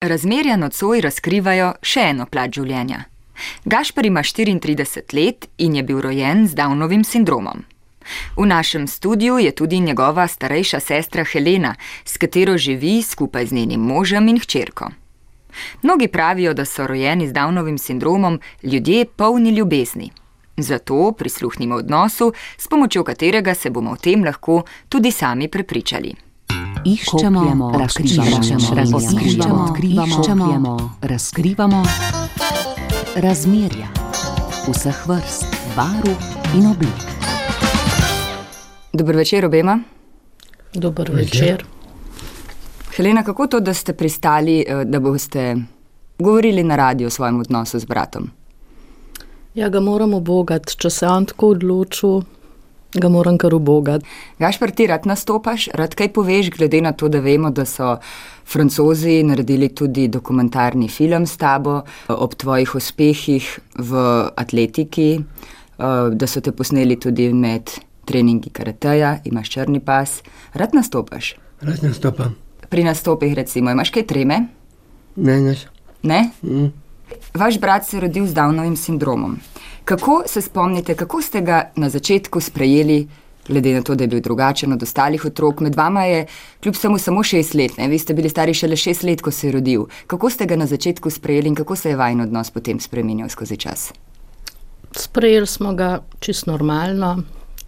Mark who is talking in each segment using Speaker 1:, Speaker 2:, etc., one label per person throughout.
Speaker 1: Razmerja nocoj razkrivajo še eno plat življenja. Gašpar ima 34 let in je bil rojen z Downovim sindromom. V našem studiu je tudi njegova starejša sestra Helena, s katero živi skupaj z njenim možem in hčerko. Mnogi pravijo, da so rojeni z Downovim sindromom ljudje polni ljubezni. Zato prisluhnimo odnosu, s pomočjo katerega se bomo o tem lahko tudi sami prepričali.
Speaker 2: Iščemo, razkrivamo, razkrivamo, odkrivamo, razkrivamo razmerja vseh vrst, barv in oblik.
Speaker 1: Dobro večer obema.
Speaker 3: Dober večer.
Speaker 1: Helena, kako to, da ste pristali, eh, da boste govorili na radiju o svojem odnosu z bratom?
Speaker 3: Ja, ga moram obogati, če se on tako odločil, ga moram kar obogati.
Speaker 1: Gašpar, ti rad nastopaš, rad kaj poveš, glede na to, da vemo, da so francozi naredili tudi dokumentarni film s tabo ob tvojih uspehih v atletiki, eh, da so te posneli tudi med treningi karateja, imaš črni pas. Rad nastopaš?
Speaker 4: Rad nastopam.
Speaker 1: Pri nastopih, recimo, imaš kaj treme?
Speaker 4: Ne, ne.
Speaker 1: Ne?
Speaker 4: Mm.
Speaker 1: Vaš brat se je rodil z Downovim sindromom. Kako se spomnite, kako ste ga na začetku sprejeli, glede na to, da je bil drugačen od ostalih otrok? Med vama je kljub samo, samo šest let, ne? vi ste bili stari šele šest let, ko se je rodil. Kako ste ga na začetku sprejeli in kako se je vajen odnos potem spremenil skozi čas?
Speaker 3: Sprejeli smo ga čisto normalno,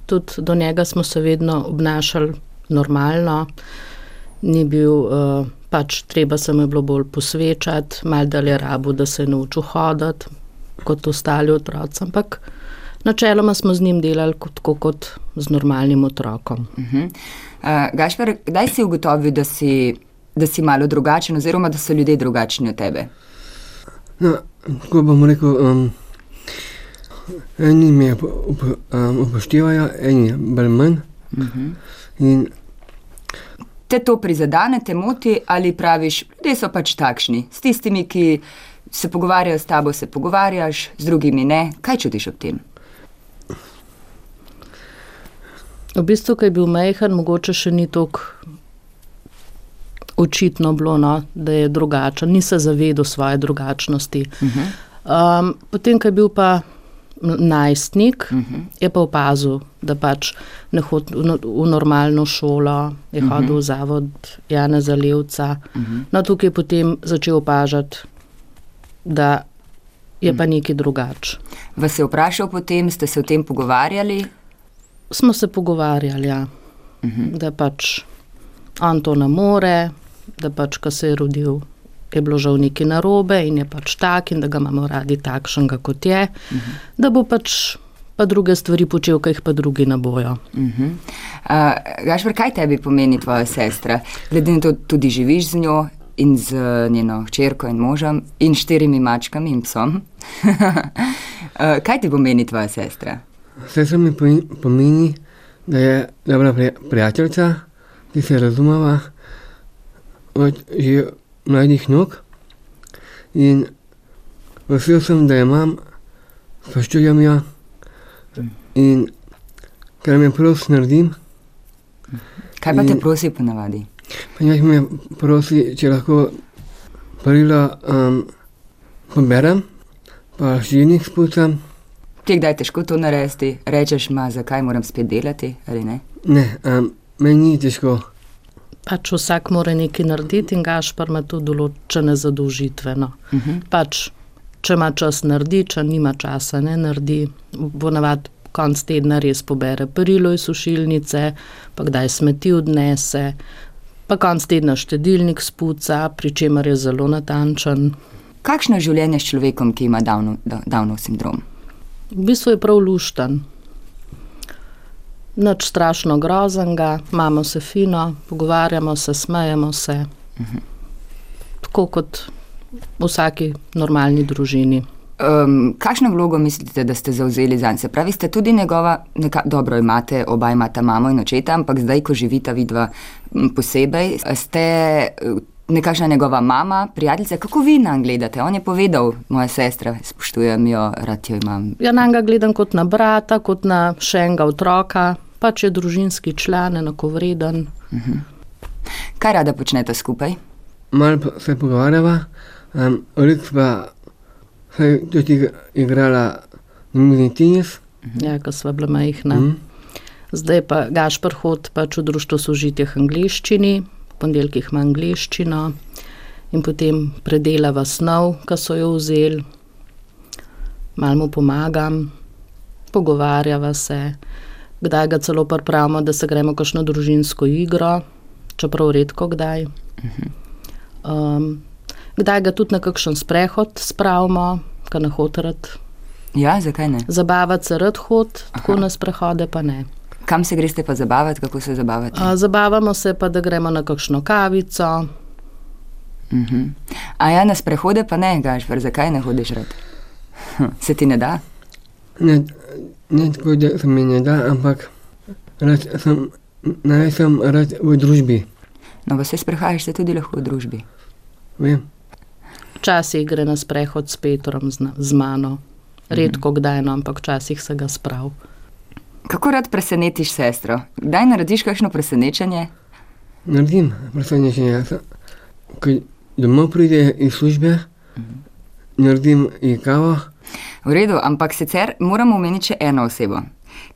Speaker 3: tudi do njega smo se vedno obnašali normalno. Ni bil, uh, pač treba se mu je bilo bolj posvečati, malo dalje rabu, da se je naučil hoditi kot ostali otroci. Ampak načeloma smo z njim delali kot, tako kot z normalnim otrokom.
Speaker 1: Uh -huh. uh, Gašpar, kdaj si ugotovil, da si, da si malo drugačen, oziroma da so ljudje drugačni od tebe?
Speaker 4: No, tako bom rekel, um, eni me up, up, um, upoštevajo, eni bolj manj.
Speaker 1: Uh -huh.
Speaker 4: In
Speaker 1: Te to prizadene, te moti ali praviš, ljudje so pač takšni. S tistimi, ki se pogovarjajo s tabo, se pogovarjaš, z drugimi ne. Kaj čutiš ob tem?
Speaker 3: V bistvu, ko je bil majhen, mogoče še ni tako očitno bilo, no, da je drugačen, ni se zavedal svoje drugačnosti.
Speaker 1: Uh -huh.
Speaker 3: Um, potem, ko je bil pa najstnik, uh -huh. je pa opazil, da pač ne hodi v, no- v normalno šolo, je uh -huh. hodil v zavod Jana Zalevca. Uh -huh. No, tukaj je potem začel opažati, da je pa nekaj drugače.
Speaker 1: Vas je vprašal potem, ste se o tem pogovarjali?
Speaker 3: Smo se pogovarjali, ja, uh -huh. da pač on to ne more, da pač, ko se je rodil, je bilo žal nekaj narobe in je pač tak, in da ga imamo radi takšnega, kot je, uh -huh. da bo pač pa druge stvari počel, ki jih pa drugi ne bojo.
Speaker 1: Uh -huh. uh, Gašpar, kaj tebi pomeni tvoja sestra? Glede na to, tudi živiš z njo in z njeno hčerko in možem in štirimi mačkami in psom. uh, kaj ti pomeni tvoja sestra?
Speaker 4: vse se mi pomeni- da je dobra prija- prijateljica, ki se razumeva od že mladih nog. In vesel sem, da jo imam, spoštujem jo in kar me prosi, naredim.
Speaker 1: Kaj pa te
Speaker 4: In-
Speaker 1: prosi ponavadi?
Speaker 4: Pa nekaj me prosi, če lahko perilo um, poberem, pa širnik spucam.
Speaker 1: Ti kdaj težko to narediti, rečeš, ma, zakaj moram spet delati ali ne?
Speaker 4: Ne, um, meni ni težko.
Speaker 3: Pač vsak mora nekaj narediti in Gašpar ima tudi določene zadolžitve. No.
Speaker 1: Uh -huh.
Speaker 3: Pač, če ima čas, naredi, če nima časa, ne naredi. Ponavadi konc tedna res pobere perilo iz sušilnice, pa kdaj smeti odnese, pa konc tedna štedilnik spuca, pri čemer je zelo natančen.
Speaker 1: Kakšno je življenje s človekom, ki ima Downov, Downov sindrom?
Speaker 3: V bistvu je prav lušten. Nič strašno groznega, imamo se fino, pogovarjamo se, smejemo se. Tako kot v vsaki normalni družini.
Speaker 1: Um, kakšno vlogo mislite, da ste zauzeli za njega? Se pravi, ste tudi njegova, neka, dobro imate, oba imata mamo in očeta, ampak zdaj, ko živita vidva posebej, ste nekakšna njegova mama, prijateljica. Kako vi na njega gledate? On je povedal, moja sestra, spoštujem jo, rad jo imam.
Speaker 3: Ja, na njega gledam kot na brata, kot na še enega otroka, pač je družinski član, enakovreden.
Speaker 1: Kaj rada počnete skupaj?
Speaker 4: malo se pogovarjava, um, Rik pa se je tudi igrala mizni tenis.
Speaker 3: Ja, ko sva bila majhna. Mm. Zdaj pa Gašpr hod pač v društvo sožitih angliščini, v ponedeljkih ima angliščino in potem predelava snov, ki so jo vzeli, malo mu pomagam, pogovarjava se, kdaj ga celo pripravimo, da se gremo kakšno družinsko igro, čeprav redko kdaj. Um, kdaj ga tudi na kakšen sprehod spravimo, kar na hotrat.
Speaker 1: Ja, zakaj ne?
Speaker 3: Zabavati se rad hod, tako na sprehode pa ne.
Speaker 1: Kam se greste pa zabavati, kako se zabavate?
Speaker 3: A, zabavamo se pa, da gremo na kakšno kavico.
Speaker 1: Uh -huh. A ja, na sprehode pa ne, Gašpr, zakaj ne hodiš rad? Se ti ne da?
Speaker 4: Ne, ne tako, da se mi ne da, ampak rad sem, naj sem rad v družbi.
Speaker 1: No, pa se sprehajaš se tudi lahko v družbi.
Speaker 4: Vem.
Speaker 3: Včasih gre na sprehod s Petrom, z, z mano, redko mm kdaj, no, ampak včasih se ga sprav.
Speaker 1: Kako rad presenetiš sestro? Kdaj narediš kakšno presenečenje?
Speaker 4: Naredim presenečenje. Ko domov pride iz službe, mm -hmm. naredim ji kavo.
Speaker 1: V redu, ampak sicer moramo omeniti še eno osebo.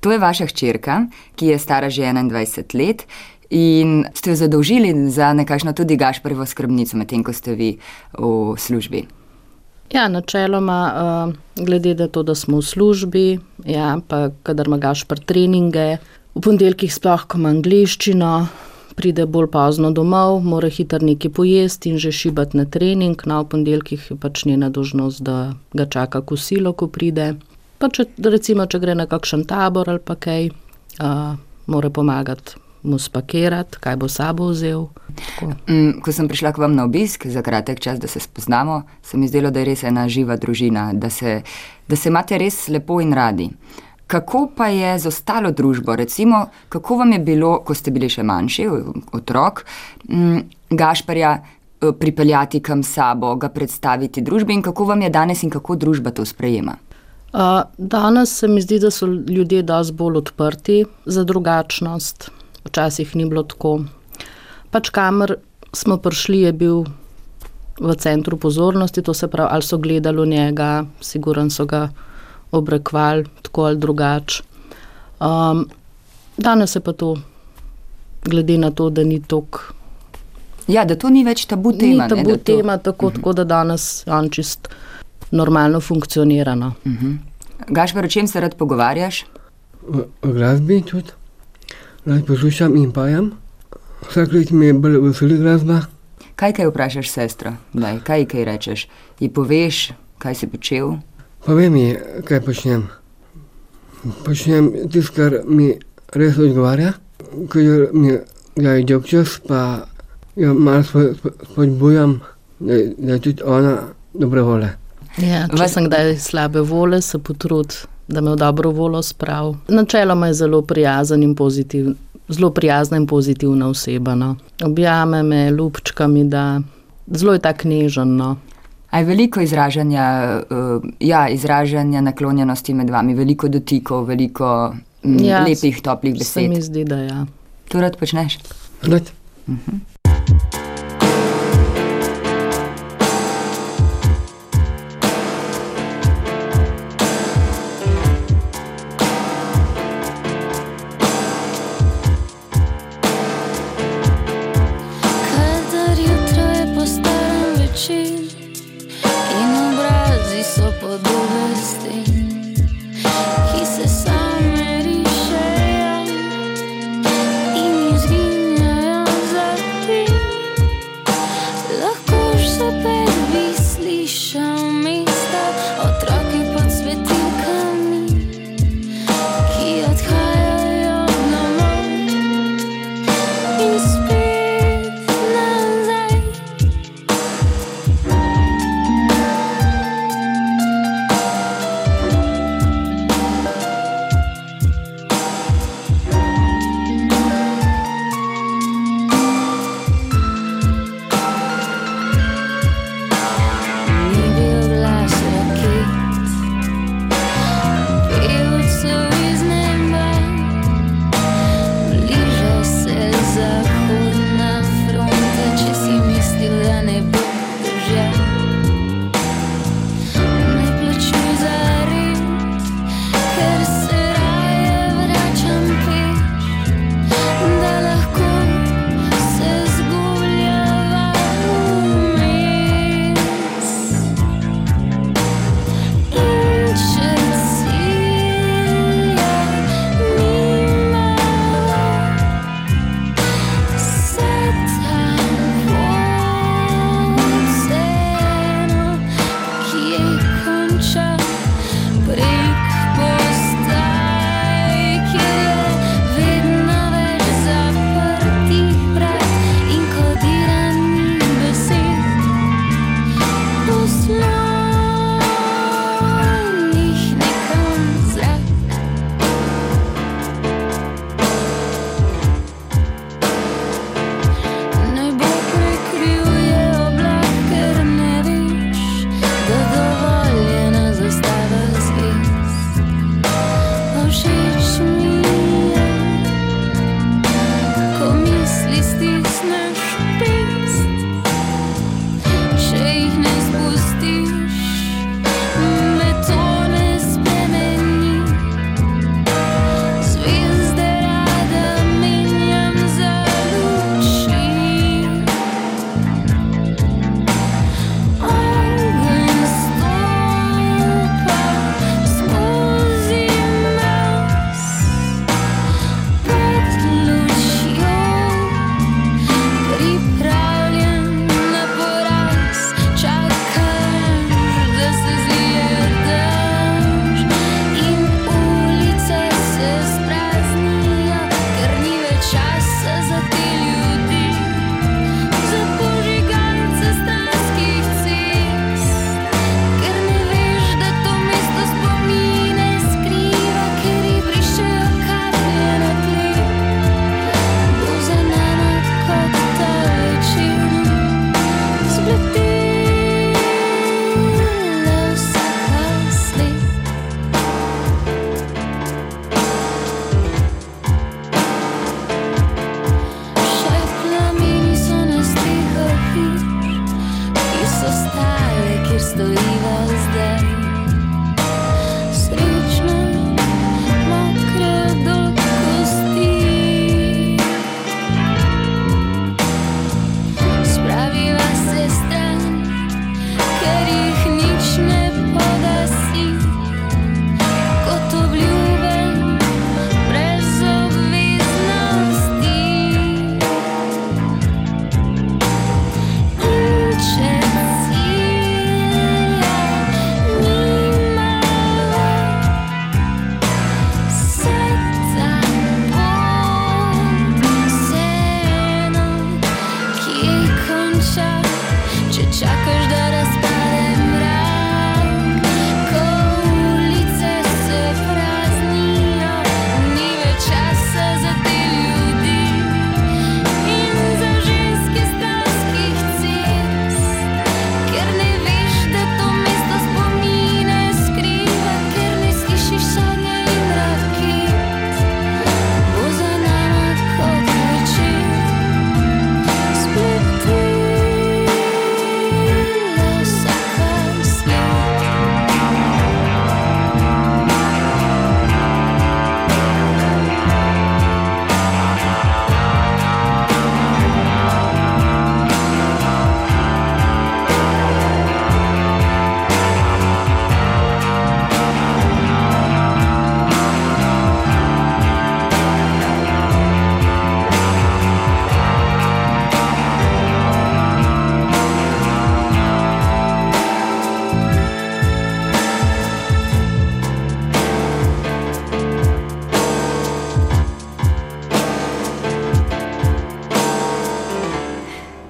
Speaker 1: To je vaša hčerka, ki je stara že 21 let in ste jo zadolžili za nekakšno tudi Gašprevo skrbnico, medtem ko ste vi v službi.
Speaker 3: Ja, načeloma, uh, glede na to, da smo v službi, ja, pa kadar ima Gašpr treninge, v ponedeljkih sploh, ko ima angliščino, pride bolj pozno domov, mora hitro nekaj pojesti in že šibati na trening. No, ponedeljkih je pač njena dožnost, da ga čaka kosilo, ko pride. Pa če, recimo, če gre na kakšen tabor ali pa kaj, uh, mora pomagati mu spakirati, kaj bo sabo vzel.
Speaker 1: Mm, ko sem prišla k vam na obisk za kratek čas, da se spoznamo, se mi zdelo, da je res ena živa družina, da se, da se imate res lepo in radi. Kako pa je z ostalo družbo? Recimo, kako vam je bilo, ko ste bili še manjši, otrok, mm, Gašparja eh, pripeljati kam sabo, ga predstaviti družbi in kako vam je danes in kako družba to sprejema?
Speaker 3: Uh, danes se mi zdi, da so ljudje dosti bolj odprti za drugačnost včasih ni bilo tako. Pač kamer smo prišli, je bil v centru pozornosti, to se pravi, ali so gledali njega, siguran so ga obrekvali tako ali drugače. Um, danes je pa to, glede na to, da ni tok.
Speaker 1: Ja, da to ni več tabu tema.
Speaker 3: Ni tabu ne, tema, to... tako, uh -huh. tako da danes on čist normalno funkcionira. No. Uh
Speaker 1: mhm. -huh. Gašpor, o čem se rad pogovarjaš?
Speaker 4: O, o glasbi tudi rad poslušam in pajam. Vsak let mi je bolj veseli glasba.
Speaker 1: Kaj kaj vprašaš sestro? Daj, kaj kaj rečeš? Ji poveš, kaj si počel?
Speaker 4: Povej mi, kaj počnem. Počnem tisto, kar mi res odgovarja, ko mi je dolg čas, pa jo malo spodbujam, da, da je tudi ona dobre vole.
Speaker 3: Ja, če sem kdaj slabe vole, se potrud da me v dobro voljo sprav. Načeloma je zelo prijazen in pozitiven. Zelo prijazna in pozitivna oseba. No. Objame me, lupčkami, da zelo je tako nežen. No.
Speaker 1: Je veliko izražanja, uh, ja, izražanja naklonjenosti med vami, veliko dotikov, veliko m, ja, lepih, toplih besed.
Speaker 3: Se mi zdi, da ja.
Speaker 1: To rad počneš?
Speaker 4: Rad. Uh -huh. Proszę, by słyszał.
Speaker 1: could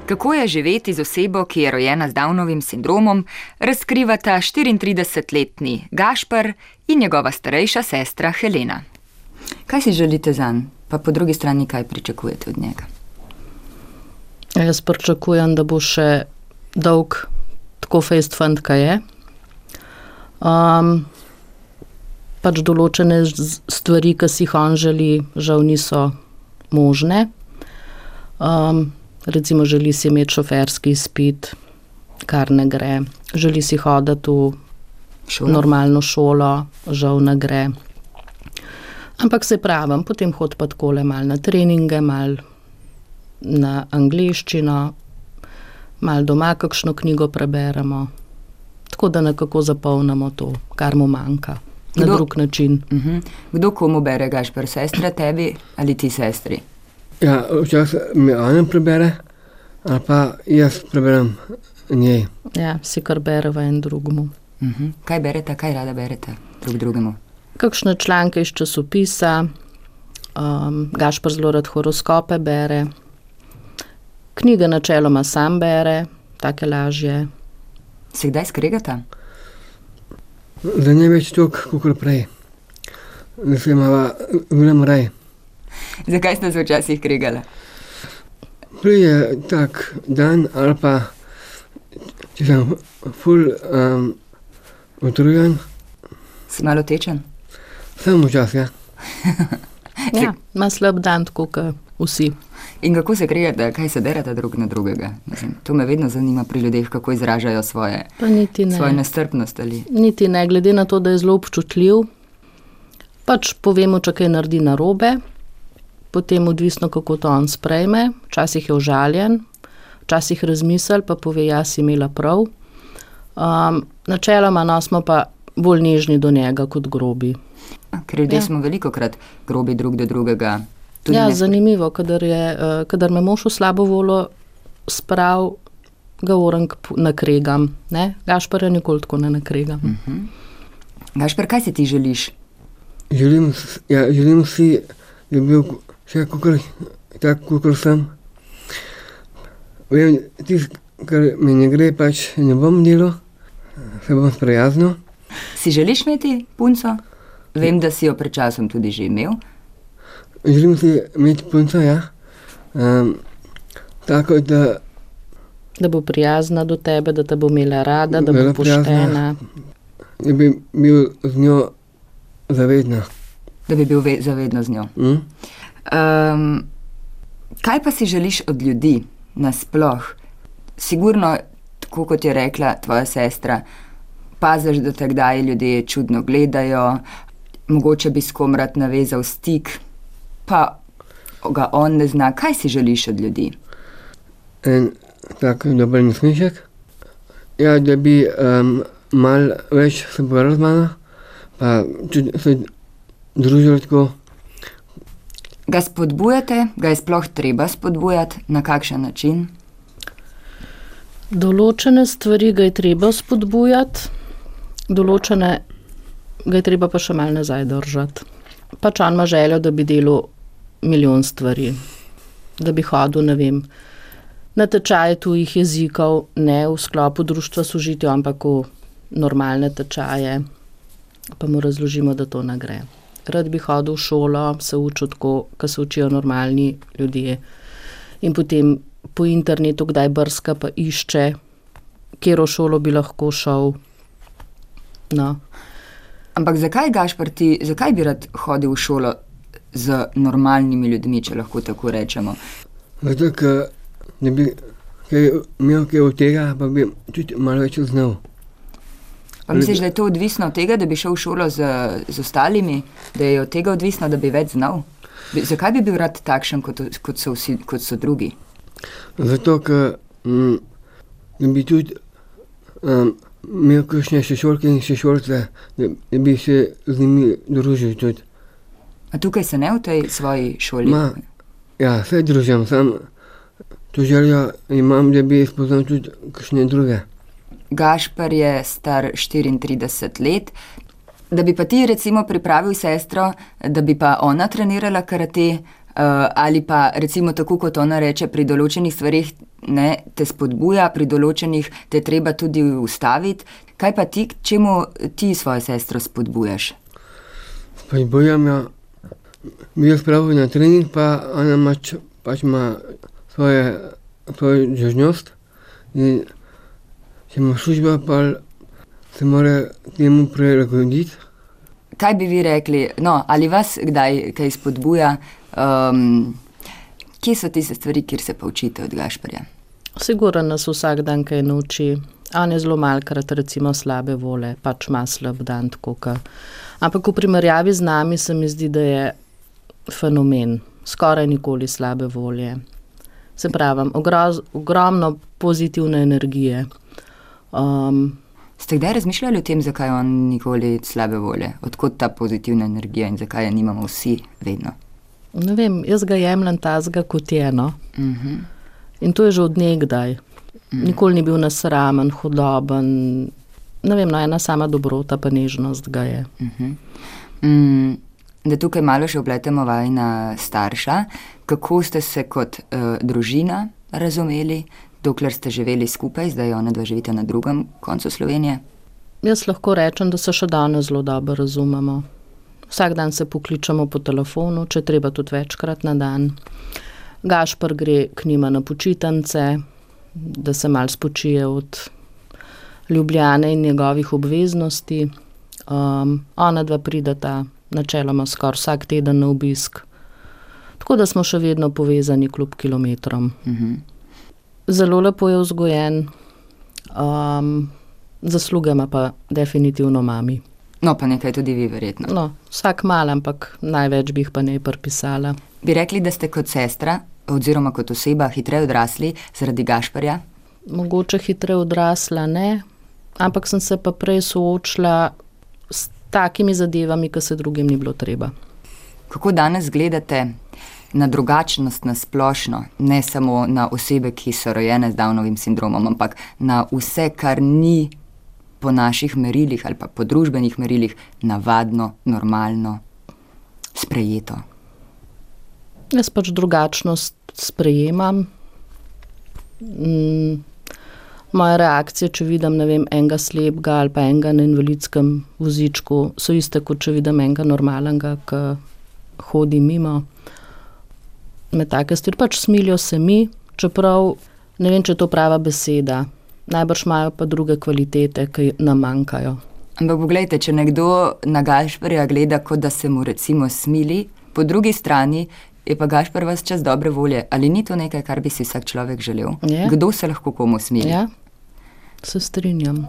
Speaker 1: Kako je živeti z osebo, ki je rojena z Downovim sindromom, razkrivata 34-letni Gašpr in njegova starejša sestra Helena. Kaj si želite za njega, pa po drugi strani, kaj pričakujete od njega?
Speaker 3: Jaz pričakujem, da bo še dolg, tako fejst fant, kaj je. Um, pač določene stvari, ki si jih on želi, žal niso možne. Um, recimo želi si imeti šoferski izpit, kar ne gre, želi si hoditi v šolo. normalno šolo, žal ne gre. Ampak se pravim, potem hod pa tako le malo na treninge, malo na angliščino, malo doma kakšno knjigo preberemo, tako da nekako zapolnimo to, kar mu manjka. Na Kdo? drug način.
Speaker 1: Uh mhm. -huh. Kdo komu bere, gašpr, sestra tebi ali ti sestri?
Speaker 4: Ja, včasih mi ona prebere, ali pa jaz preberem njej.
Speaker 3: Ja, si kar bereva en drugemu.
Speaker 1: Uh mhm. -huh. Kaj berete, kaj rada berete drug drugemu?
Speaker 3: Kakšne članke iz časopisa, um, Gašpr zelo rad horoskope bere, knjige načeloma sam bere, take lažje.
Speaker 1: Se kdaj skregata?
Speaker 4: Za ne več toliko, kot prej. Da se imamo, vrnem raj.
Speaker 1: Zakaj ste se včasih kregali?
Speaker 4: Prije tak dan, ali pa če sem ful um, utrujen.
Speaker 1: Si malo tečen?
Speaker 4: Sem včasih.
Speaker 3: Ja. ja, ima slab dan, tako kot vsi.
Speaker 1: In kako se kregate, kaj se derete drug na drugega? Mislim, to me vedno zanima pri ljudeh, kako izražajo svoje, ne. svoje nestrpnost. Ali?
Speaker 3: Niti ne, glede na to, da je zelo občutljiv. Pač povemo, če kaj naredi na robe, potem odvisno, kako to on sprejme. Včasih je užaljen, včasih razmisel, pa pove, da si imela prav. Um, načeloma no, smo pa bolj nežni do njega kot grobi.
Speaker 1: Ker ljudje ja. smo veliko krat grobi drug do drugega.
Speaker 3: Ja, zanimivo, kadar, je, uh, kadar me mož v slabo volo sprav, ga orang nakregam. Gašpar je nikoli tako ne nakregam. Uh
Speaker 1: mhm. -huh. Gašpar, kaj si ti želiš?
Speaker 4: Želim, ja, želim si, da bi bil še tako, kot sem. Vem, tisto, kar mi ne gre, pač ne bom delal, se bom sprijaznil.
Speaker 1: Si želiš imeti punco? Vem, da si jo pred časom tudi že imel.
Speaker 4: Želim si imeti punco, ja. Um, tako da.
Speaker 3: Da bo prijazna do tebe, da te bo imela rada, da bo poštena.
Speaker 4: Da bi bil z njo zavedno.
Speaker 1: Da bi bil zavedno z njo. Mm? Um, kaj pa si želiš od ljudi nasploh? Sigurno tako kot je rekla tvoja sestra, paziš, da te kdaj ljudje čudno gledajo, mogoče bi s kom rad navezal stik, pa ga on ne zna. Kaj si želiš od ljudi?
Speaker 4: En tak dober nasmešek. Ja, da bi um, malo več se pogovarjal z mano, pa tudi se družil tako.
Speaker 1: Ga spodbujate, ga je sploh treba spodbujati, na kakšen način?
Speaker 3: Določene stvari ga je treba spodbujati, določene ga je treba pa še malo nazaj držati. Pač on ima željo, da bi delal milijon stvari, da bi hodil, ne vem, na tečaje tujih jezikov, ne v sklopu društva sožitja, ampak v normalne tečaje, pa mu razložimo, da to ne gre. Rad bi hodil v šolo, se učil tako, kot se učijo normalni ljudje. In potem po internetu kdaj brska, pa išče, kjer v šolo bi lahko šel. No.
Speaker 1: Ampak zakaj, Gašpar, ti, zakaj bi rad hodil v šolo z normalnimi ljudmi, če lahko tako rečemo?
Speaker 4: Zato, ker ne bi kaj imel kaj od tega, pa bi tudi malo več znal.
Speaker 1: Pa misliš, da je to odvisno od tega, da bi šel v šolo z, z ostalimi, da je od tega odvisno, da bi več znal? Bi, zakaj bi bil rad takšen, kot, kot, so, vsi, kot so drugi?
Speaker 4: Zato, ker mm, bi tudi um, imel kakšne šešolke in šešolce, da, da bi se z njimi družil tudi.
Speaker 1: A tukaj se ne v tej svoji šoli?
Speaker 4: Ma, ja, se družim, sam to željo imam, da bi spoznal tudi kakšne druge.
Speaker 1: Gašpar je star 34 let. Da bi pa ti recimo pripravil sestro, da bi pa ona trenirala karate, uh, ali pa recimo tako, kot ona reče, pri določenih stvarih ne, te spodbuja, pri določenih te treba tudi ustaviti. Kaj pa ti, čemu ti svojo sestro spodbujaš?
Speaker 4: Spodbujam jo, bi jo spravil na trening, pa ona mač, pač ima svoje, svojo žožnost. Če ima služba, pa se mora temu prilagoditi.
Speaker 1: Kaj bi vi rekli, no, ali vas kdaj kaj spodbuja? Um, kje so tiste stvari, kjer se poučite od Gašparja?
Speaker 3: Sigurno nas vsak dan kaj nauči. On je zelo malkrat, recimo, slabe vole, pač ima slab dan, tako ka. Ampak v primerjavi z nami se mi zdi, da je fenomen, skoraj nikoli slabe volje. Se pravi, ogromno pozitivne energije. Um,
Speaker 1: Ste kdaj razmišljali o tem, zakaj on nikoli slabe volje, odkot ta pozitivna energija in zakaj je nimamo vsi vedno?
Speaker 3: Ne vem, jaz ga jemljem tazga kot eno. Uh
Speaker 1: Mhm.
Speaker 3: -huh. In to je že odnegdaj. Uh -huh. Nikoli ni bil nasramen, hudoben. Ne vem, no, ena sama dobrota, pa nežnost ga je.
Speaker 1: Uh -huh. mm, da tukaj malo še obletemo vajna starša. Kako ste se kot uh, družina razumeli, dokler ste živeli skupaj, zdaj ona dva živita na drugem koncu Slovenije?
Speaker 3: Jaz lahko rečem, da se še danes zelo dobro razumemo. Vsak dan se pokličemo po telefonu, če treba tudi večkrat na dan. Gašpr gre k njima na počitnice, da se mal spočije od Ljubljane in njegovih obveznosti. Um, ona dva prideta načeloma skoraj vsak teden na obisk. Tako da smo še vedno povezani kljub kilometrom.
Speaker 1: Uh -huh.
Speaker 3: Zelo lepo je vzgojen, um, zasluge ima pa definitivno mami.
Speaker 1: No, pa nekaj tudi vi, verjetno.
Speaker 3: No, vsak mal, ampak največ bi jih pa ne pripisala.
Speaker 1: Bi rekli, da ste kot sestra oziroma kot oseba hitreje odrasli zaradi Gašparja?
Speaker 3: Mogoče hitreje odrasla, ne, ampak sem se pa prej soočila s takimi zadevami, ki se drugim ni bilo treba.
Speaker 1: Kako danes gledate na drugačnost na splošno, ne samo na osebe, ki so rojene z Downovim sindromom, ampak na vse, kar ni po naših merilih ali pa po družbenih merilih navadno, normalno, sprejeto?
Speaker 3: Jaz pač drugačnost sprejemam. Mm, moje reakcije, če vidim vem, enega slepega ali pa enega na invalidskem vozičku, so iste, kot če vidim enega normalnega, ki hodi mimo. Me take stvari pač smilijo se mi, čeprav ne vem, če je to prava beseda. Najbrž imajo pa druge kvalitete, ki nam manjkajo.
Speaker 1: Ampak poglejte, če nekdo na Gašparja gleda, kot da se mu recimo smili, po drugi strani je pa Gašpar vas čas dobre volje. Ali ni to nekaj, kar bi si vsak človek želel?
Speaker 3: Je.
Speaker 1: Kdo se lahko komu smili?
Speaker 3: Ja. Se strinjam.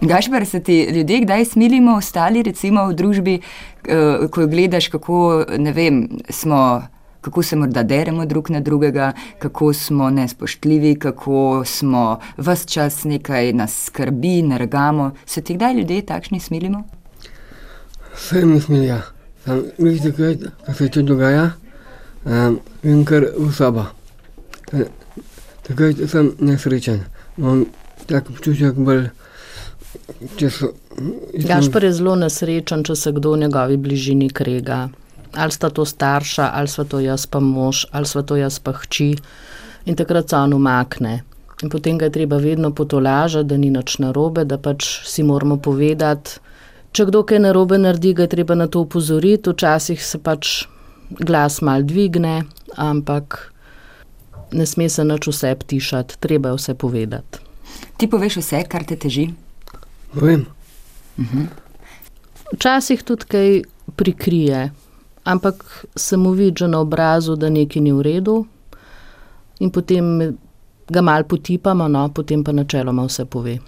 Speaker 1: Gašpar, se ti ljudje kdaj smilimo, ostali recimo v družbi, uh, ko gledaš, kako, vem, smo, kako se morda deremo drug na drugega, kako smo nespoštljivi, kako smo vse čas nekaj nas skrbi, nergamo. Se ti kdaj ljudje takšni smilimo?
Speaker 4: Vse mi smilijo. Veš, kaj se to dogaja? Um, in kar v sobo. Takrat sem nesrečen. Imam tak občutek bolj.
Speaker 3: Gašpor je zelo nesrečen, če se kdo v njegovi bližini krega. Ali sta to starša, ali sta to jaz pa mož, ali sta to jaz pa hči. In takrat se on umakne. In potem ga je treba vedno potolažiti, da ni nič narobe, da pač si moramo povedati. Če kdo kaj narobe naredi, ga je treba na to upozoriti. Včasih se pač glas mal dvigne, ampak ne sme se nič vse ptišati, treba je vse povedati.
Speaker 1: Ti poveš vse, kar te teži?
Speaker 4: Vem.
Speaker 3: Mhm. Včasih tudi kaj prikrije, ampak se mu vidi na obrazu, da nekaj ni v redu, in potem ga mal potipamo, no, potem pa načeloma vse pove.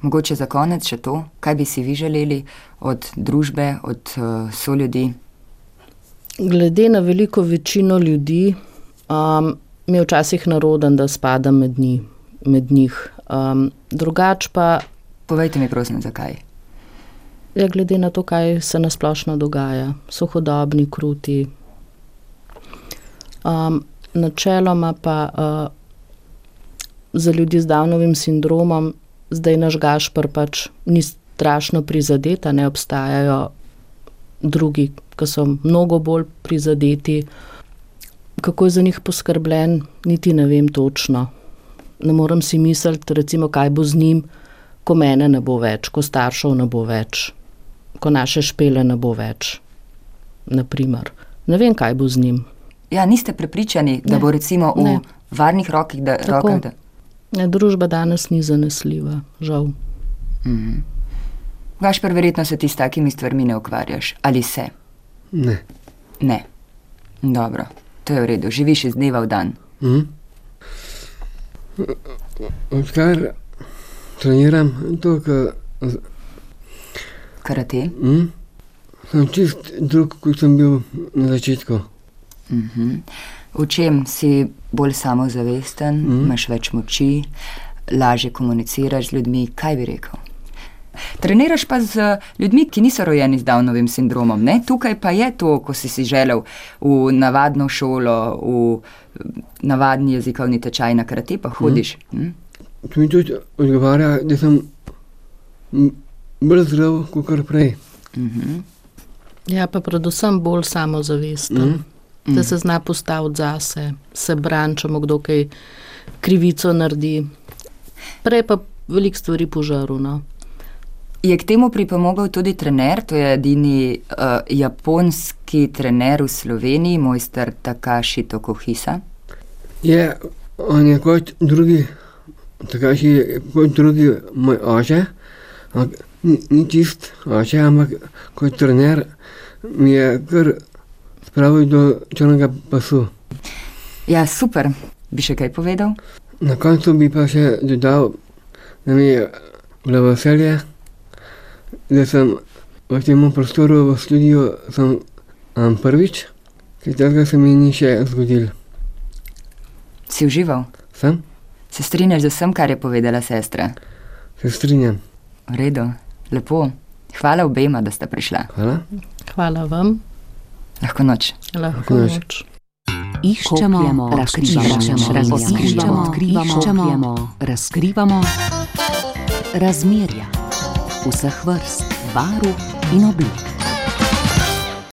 Speaker 1: Mogoče za konec še to, kaj bi si vi želeli od družbe, od uh, soljudi?
Speaker 3: Glede na veliko večino ljudi, um, mi je včasih naroden, da spadam med, njih, med njih. Um, drugač pa.
Speaker 1: Povejte mi, prosim, zakaj.
Speaker 3: Ja, glede na to, kaj se na splošno dogaja, so hodobni, kruti. Um, načeloma pa uh, za ljudi z Downovim sindromom, zdaj naš Gašpr pač ni strašno prizadeta, ne obstajajo drugi, ki so mnogo bolj prizadeti. Kako je za njih poskrbljen, niti ne vem točno. Ne morem si misliti, recimo, kaj bo z njim, ko mene ne bo več, ko staršev ne bo več, ko naše špele ne bo več. Naprimer. Ne vem, kaj bo z njim.
Speaker 1: Ja, niste prepričani, da ne, bo recimo v ne. varnih rokih, da rokah. Da...
Speaker 3: Ja, družba danes ni zanesljiva, žal.
Speaker 1: Mhm. Gašpr, verjetno se ti s takimi stvarmi ne ukvarjaš, ali se?
Speaker 4: Ne.
Speaker 1: Ne. Dobro, to je v redu, živiš iz dneva v dan.
Speaker 4: Mhm. Odkar treniram to, kar.
Speaker 1: Karate?
Speaker 4: Mhm. Sem čist drug, kot sem bil na začetku.
Speaker 1: Mhm. V čem si bolj samozavesten, mhm. imaš več moči, lažje komuniciraš z ljudmi, kaj bi rekel? Treniraš pa z ljudmi, ki niso rojeni z Downovim sindromom. Ne? Tukaj pa je to, ko si si želel v navadno šolo, v navadni jezikovni tečaj na karate, pa hodiš.
Speaker 4: Mhm. Hm? To mi tudi odgovarja, da sem bolj zdrav kot prej.
Speaker 1: Mhm.
Speaker 3: Ja, pa predvsem bolj samozavesten. Mhm. Da se zna postaviti zase, se brani, če mu kdo kaj krivico naredi. Prej pa veliko stvari požarno. No.
Speaker 1: Je k temu pripomogel tudi trener, to je edini uh, japonski trener v Sloveniji, mojster Takashi Tokohisa.
Speaker 4: Je, on je kot drugi, Takashi kot drugi moj oče, ni, ni čist oče, ampak kot trener mi je kar spravil do črnega pasu.
Speaker 1: Ja, super. Bi še kaj povedal?
Speaker 4: Na koncu bi pa še dodal, da mi je bilo veselje da sem v tem prostoru, v studiu, sem um, prvič, ker tega se mi ni še zgodil.
Speaker 1: Si užival?
Speaker 4: Sem.
Speaker 1: Se strinjaš z vsem, kar je povedala sestra?
Speaker 4: Se strinjam.
Speaker 1: V redu, lepo. Hvala obema, da sta prišla.
Speaker 4: Hvala.
Speaker 3: Hvala vam.
Speaker 1: Lahko noč.
Speaker 3: Lahko noč.
Speaker 2: Iščemo, razkrivamo, razkrivamo, razkrivamo, razkrivamo razmerja vseh vrst, barv in oblik.